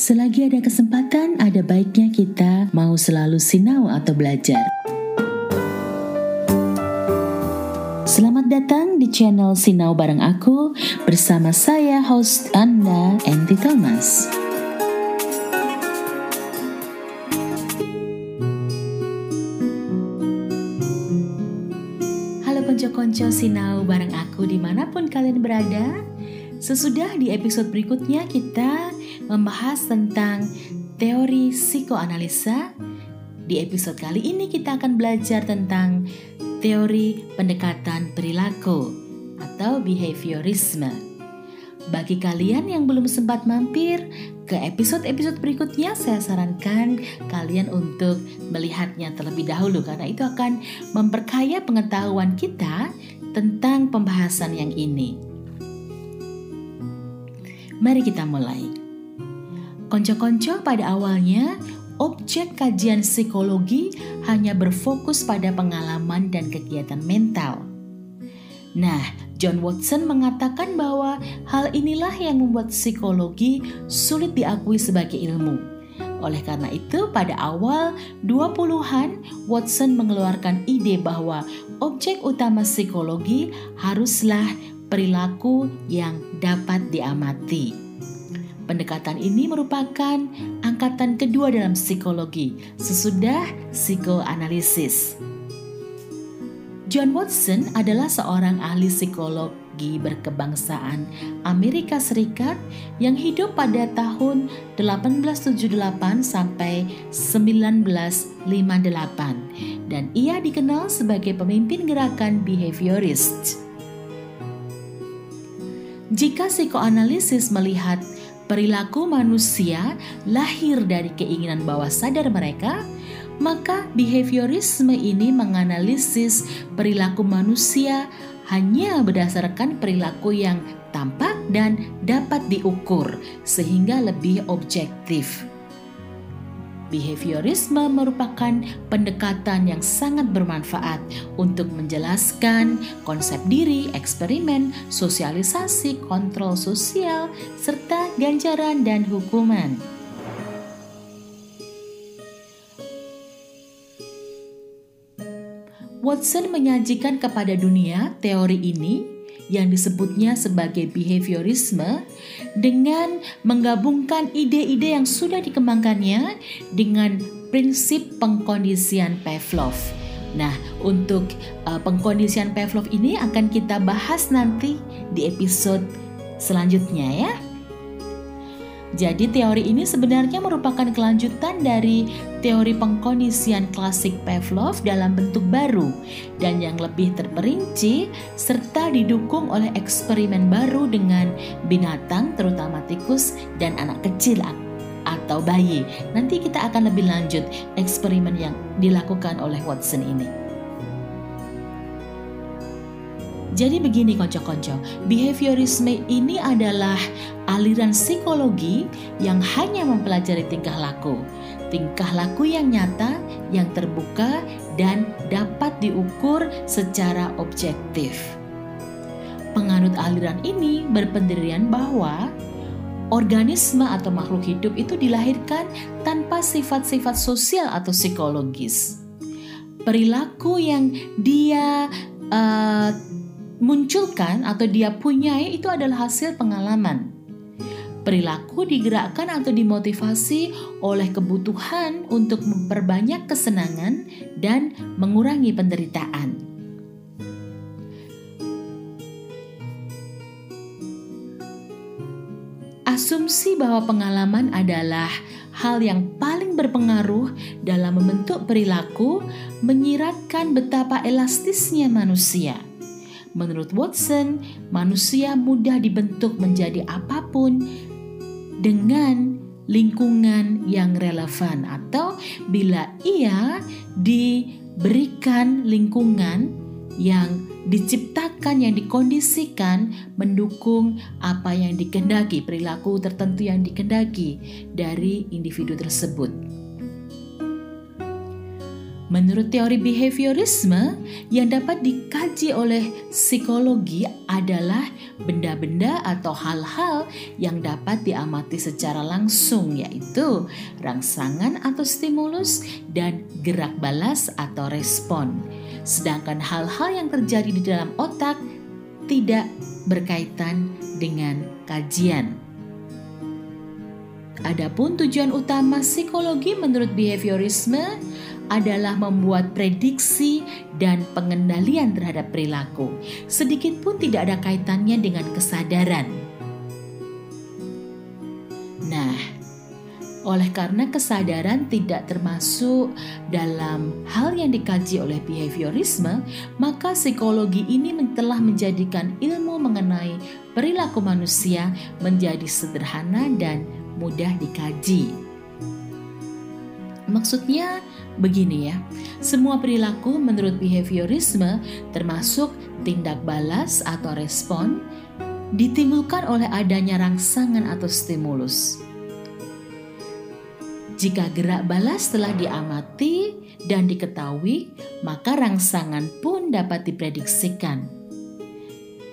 Selagi ada kesempatan, ada baiknya kita mau selalu sinau atau belajar. Selamat datang di channel Sinau bareng aku bersama saya host Anda, Enti Thomas. Halo konco-konco Sinau bareng aku di mana pun kalian berada. Sesudah di episode berikutnya kita membahas tentang teori psikoanalisa. Di episode kali ini kita akan belajar tentang teori pendekatan perilaku atau behaviorisme. Bagi kalian yang belum sempat mampir ke episode-episode berikutnya, saya sarankan kalian untuk melihatnya terlebih dahulu karena itu akan memperkaya pengetahuan kita tentang pembahasan yang ini. Mari kita mulai. Konco-konco pada awalnya, objek kajian psikologi hanya berfokus pada pengalaman dan kegiatan mental. Nah, John Watson mengatakan bahwa hal inilah yang membuat psikologi sulit diakui sebagai ilmu. Oleh karena itu, pada awal 20-an, Watson mengeluarkan ide bahwa objek utama psikologi haruslah perilaku yang dapat diamati. Pendekatan ini merupakan angkatan kedua dalam psikologi sesudah psikoanalisis. John Watson adalah seorang ahli psikologi berkebangsaan Amerika Serikat yang hidup pada tahun 1878 sampai 1958 dan ia dikenal sebagai pemimpin gerakan behaviorist. Jika psikoanalisis melihat perilaku manusia lahir dari keinginan bawah sadar mereka, maka behaviorisme ini menganalisis perilaku manusia hanya berdasarkan perilaku yang tampak dan dapat diukur, sehingga lebih objektif. Behaviorisme merupakan pendekatan yang sangat bermanfaat untuk menjelaskan konsep diri, eksperimen, sosialisasi, kontrol sosial, serta ganjaran dan hukuman. Watson menyajikan kepada dunia teori ini yang disebutnya sebagai behaviorisme dengan menggabungkan ide-ide yang sudah dikembangkannya dengan prinsip pengkondisian Pavlov. Nah, untuk uh, pengkondisian Pavlov ini akan kita bahas nanti di episode selanjutnya ya. Jadi teori ini sebenarnya merupakan kelanjutan dari teori pengkondisian klasik Pavlov dalam bentuk baru dan yang lebih terperinci serta didukung oleh eksperimen baru dengan binatang terutama tikus dan anak kecil atau bayi. Nanti kita akan lebih lanjut eksperimen yang dilakukan oleh Watson ini. Jadi begini konco-konco, behaviorisme ini adalah aliran psikologi yang hanya mempelajari tingkah laku. Tingkah laku yang nyata, yang terbuka, dan dapat diukur secara objektif. Penganut aliran ini berpendirian bahwa organisme atau makhluk hidup itu dilahirkan tanpa sifat-sifat sosial atau psikologis. Perilaku yang dia uh, munculkan atau dia punyai itu adalah hasil pengalaman. Perilaku digerakkan atau dimotivasi oleh kebutuhan untuk memperbanyak kesenangan dan mengurangi penderitaan. Asumsi bahwa pengalaman adalah hal yang paling berpengaruh dalam membentuk perilaku menyiratkan betapa elastisnya manusia – Menurut Watson, manusia mudah dibentuk menjadi apa pun dengan lingkungan yang relevan atau bila ia diberikan lingkungan yang diciptakan yang dikondisikan mendukung apa yang dikendaki perilaku tertentu yang dikendaki dari individu tersebut. Menurut teori behaviorisme, yang dapat dikaji oleh psikologi adalah benda-benda atau hal-hal yang dapat diamati secara langsung, yaitu rangsangan atau stimulus dan gerak balas atau respon. Sedangkan hal-hal yang terjadi di dalam otak tidak berkaitan dengan kajian. Adapun tujuan utama psikologi menurut behaviorisme adalah membuat prediksi dan pengendalian terhadap perilaku. Sedikit pun tidak ada kaitannya dengan kesadaran. Nah, oleh karena kesadaran tidak termasuk dalam hal yang dikaji oleh behaviorisme, maka psikologi ini telah menjadikan ilmu mengenai perilaku manusia menjadi sederhana dan mudah dikaji. Maksudnya, Begini ya, semua perilaku menurut behaviorisme termasuk tindak balas atau respon ditimbulkan oleh adanya rangsangan atau stimulus. Jika gerak balas telah diamati dan diketahui, maka rangsangan pun dapat diprediksikan.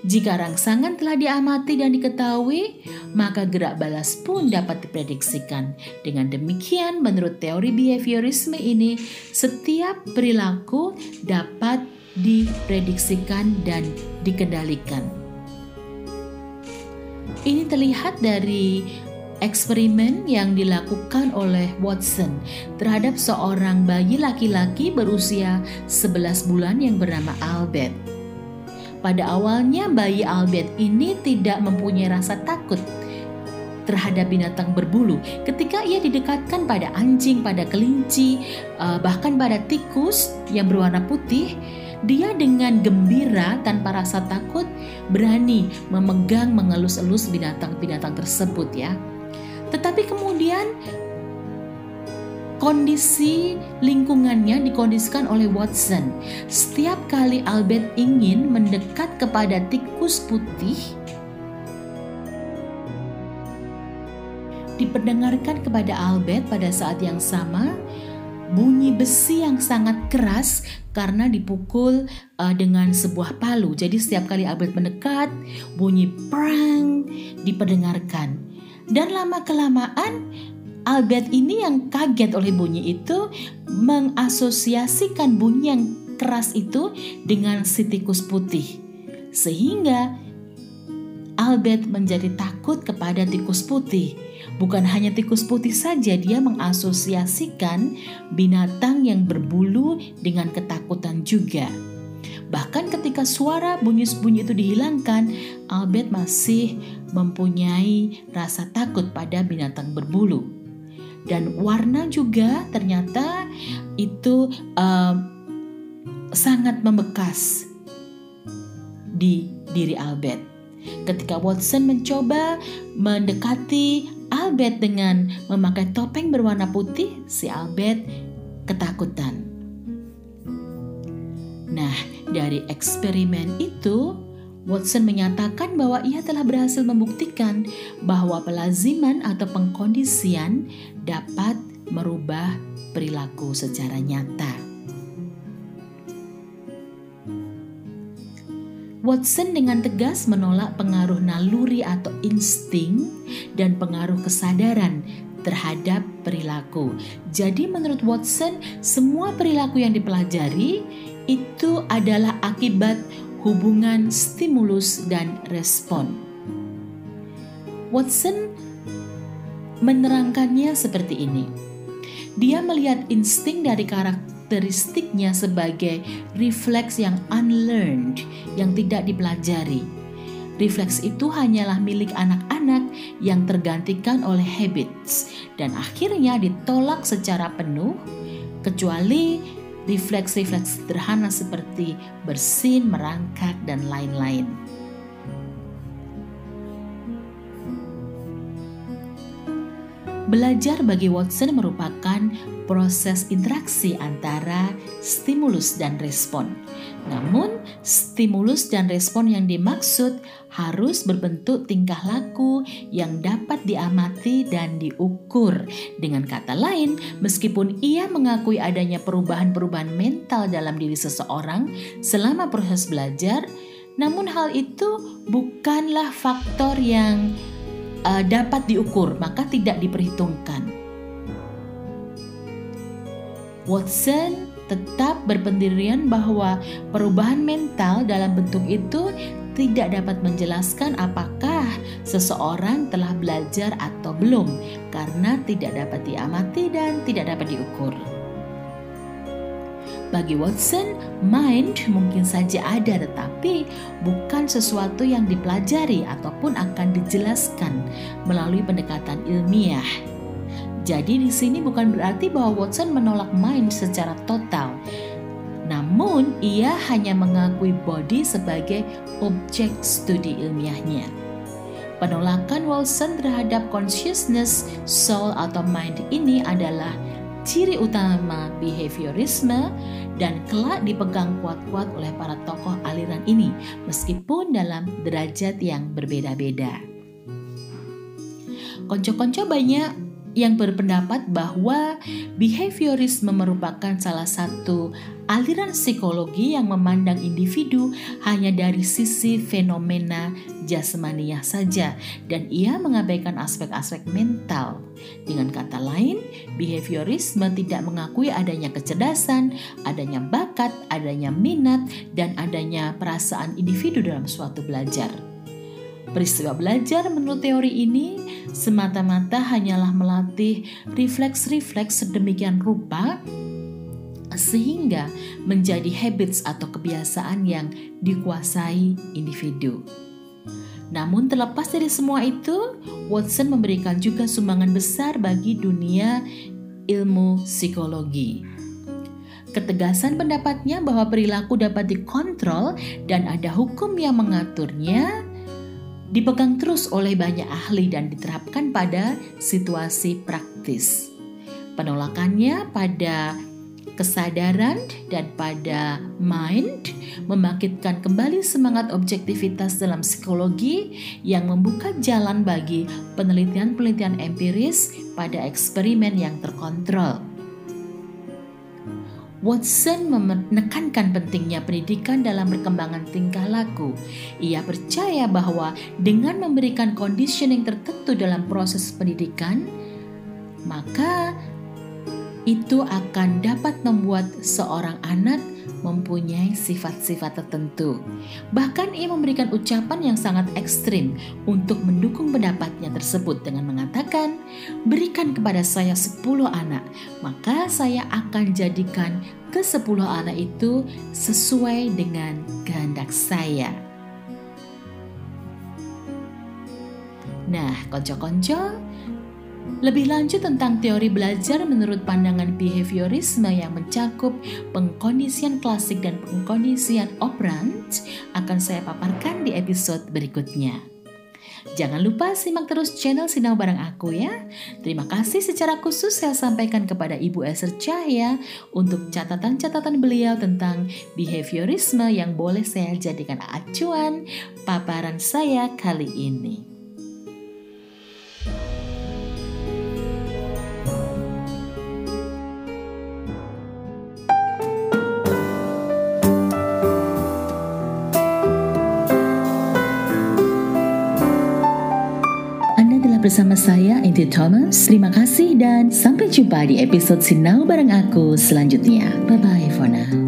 Jika rangsangan telah diamati dan diketahui, maka gerak balas pun dapat diprediksikan. Dengan demikian, menurut teori behaviorisme ini, setiap perilaku dapat diprediksikan dan dikendalikan. Ini terlihat dari eksperimen yang dilakukan oleh Watson terhadap seorang bayi laki-laki berusia 11 bulan yang bernama Albert. Pada awalnya bayi Albert ini tidak mempunyai rasa takut terhadap binatang berbulu. Ketika ia didekatkan pada anjing, pada kelinci, eh, bahkan pada tikus yang berwarna putih, dia dengan gembira tanpa rasa takut berani memegang mengelus-elus binatang-binatang tersebut ya. Tetapi kemudian Kondisi lingkungannya dikondisikan oleh Watson. Setiap kali Albert ingin mendekat kepada tikus putih, diperdengarkan kepada Albert pada saat yang sama bunyi besi yang sangat keras karena dipukul uh, dengan sebuah palu. Jadi setiap kali Albert mendekat, bunyi perang diperdengarkan. Dan lama kelamaan Albert ini yang kaget oleh bunyi itu mengasosiasikan bunyi yang keras itu dengan si tikus putih. Sehingga Albert menjadi takut kepada tikus putih. Bukan hanya tikus putih saja, dia mengasosiasikan binatang yang berbulu dengan ketakutan juga. Bahkan ketika suara bunyi-bunyi itu dihilangkan, Albert masih mempunyai rasa takut pada binatang berbulu dan warna juga ternyata itu uh, sangat membekas di diri Albert. Ketika Watson mencoba mendekati Albert dengan memakai topeng berwarna putih, si Albert ketakutan. Nah, dari eksperimen itu, Watson menyatakan bahwa ia telah berhasil membuktikan bahwa pelaziman atau pengkondisian dapat merubah perilaku secara nyata. Watson dengan tegas menolak pengaruh naluri atau insting dan pengaruh kesadaran terhadap perilaku. Jadi menurut Watson, semua perilaku yang dipelajari itu adalah akibat hubungan stimulus dan respon. Watson menerangkannya seperti ini. Dia melihat insting dari karakteristiknya sebagai refleks yang unlearned, yang tidak dipelajari. Refleks itu hanyalah milik anak-anak yang tergantikan oleh habits dan akhirnya ditolak secara penuh kecuali refleks-refleks sederhana seperti bersin, merangkak, dan lain-lain. Belajar bagi Watson merupakan proses interaksi antara stimulus dan respon. Namun, stimulus dan respon yang dimaksud harus berbentuk tingkah laku yang dapat diamati dan diukur. Dengan kata lain, meskipun ia mengakui adanya perubahan-perubahan mental dalam diri seseorang selama proses belajar, namun hal itu bukanlah faktor yang uh, dapat diukur, maka tidak diperhitungkan. Watson tetap berpendirian bahwa perubahan mental dalam bentuk itu tidak dapat menjelaskan apakah seseorang telah belajar atau belum, karena tidak dapat diamati dan tidak dapat diukur. Bagi Watson, mind mungkin saja ada tetapi bukan sesuatu yang dipelajari ataupun akan dijelaskan melalui pendekatan ilmiah. Jadi di sini bukan berarti bahwa Watson menolak mind secara total. Namun ia hanya mengakui body sebagai objek studi ilmiahnya. Penolakan Watson terhadap consciousness, soul atau mind ini adalah ciri utama behaviorisme dan kelak dipegang kuat-kuat oleh para tokoh aliran ini meskipun dalam derajat yang berbeda-beda. Konco-konco banyak yang berpendapat bahwa behaviorisme merupakan salah satu aliran psikologi yang memandang individu hanya dari sisi fenomena jasmaniah saja dan ia mengabaikan aspek-aspek mental. Dengan kata lain, behaviorisme tidak mengakui adanya kecerdasan, adanya bakat, adanya minat, dan adanya perasaan individu dalam suatu belajar. Peristiwa belajar menurut teori ini semata-mata hanyalah melatih refleks-refleks sedemikian rupa sehingga menjadi habits atau kebiasaan yang dikuasai individu. Namun terlepas dari semua itu, Watson memberikan juga sumbangan besar bagi dunia ilmu psikologi. Ketegasan pendapatnya bahwa perilaku dapat dikontrol dan ada hukum yang mengaturnya dipegang terus oleh banyak ahli dan diterapkan pada situasi praktis. Penolakannya pada kesadaran dan pada mind membangkitkan kembali semangat objektivitas dalam psikologi yang membuka jalan bagi penelitian-penelitian empiris pada eksperimen yang terkontrol. Watson menekankan pentingnya pendidikan dalam perkembangan tingkah laku. Ia percaya bahwa dengan memberikan conditioning tertentu dalam proses pendidikan, maka itu akan dapat membuat seorang anak mempunyai sifat-sifat tertentu. Bahkan ia memberikan ucapan yang sangat ekstrim untuk mendukung pendapatnya tersebut dengan mengatakan, berikan kepada saya 10 anak, maka saya akan jadikan ke 10 anak itu sesuai dengan kehendak saya. Nah, konco-konco, lebih lanjut tentang teori belajar menurut pandangan behaviorisme yang mencakup pengkondisian klasik dan pengkondisian operant akan saya paparkan di episode berikutnya. Jangan lupa simak terus channel Sinau Bareng Aku ya. Terima kasih secara khusus saya sampaikan kepada Ibu Esther Cahya untuk catatan-catatan beliau tentang behaviorisme yang boleh saya jadikan acuan paparan saya kali ini. Bersama saya Inti Thomas. Terima kasih dan sampai jumpa di episode Sinau bareng aku selanjutnya. Bye bye for now.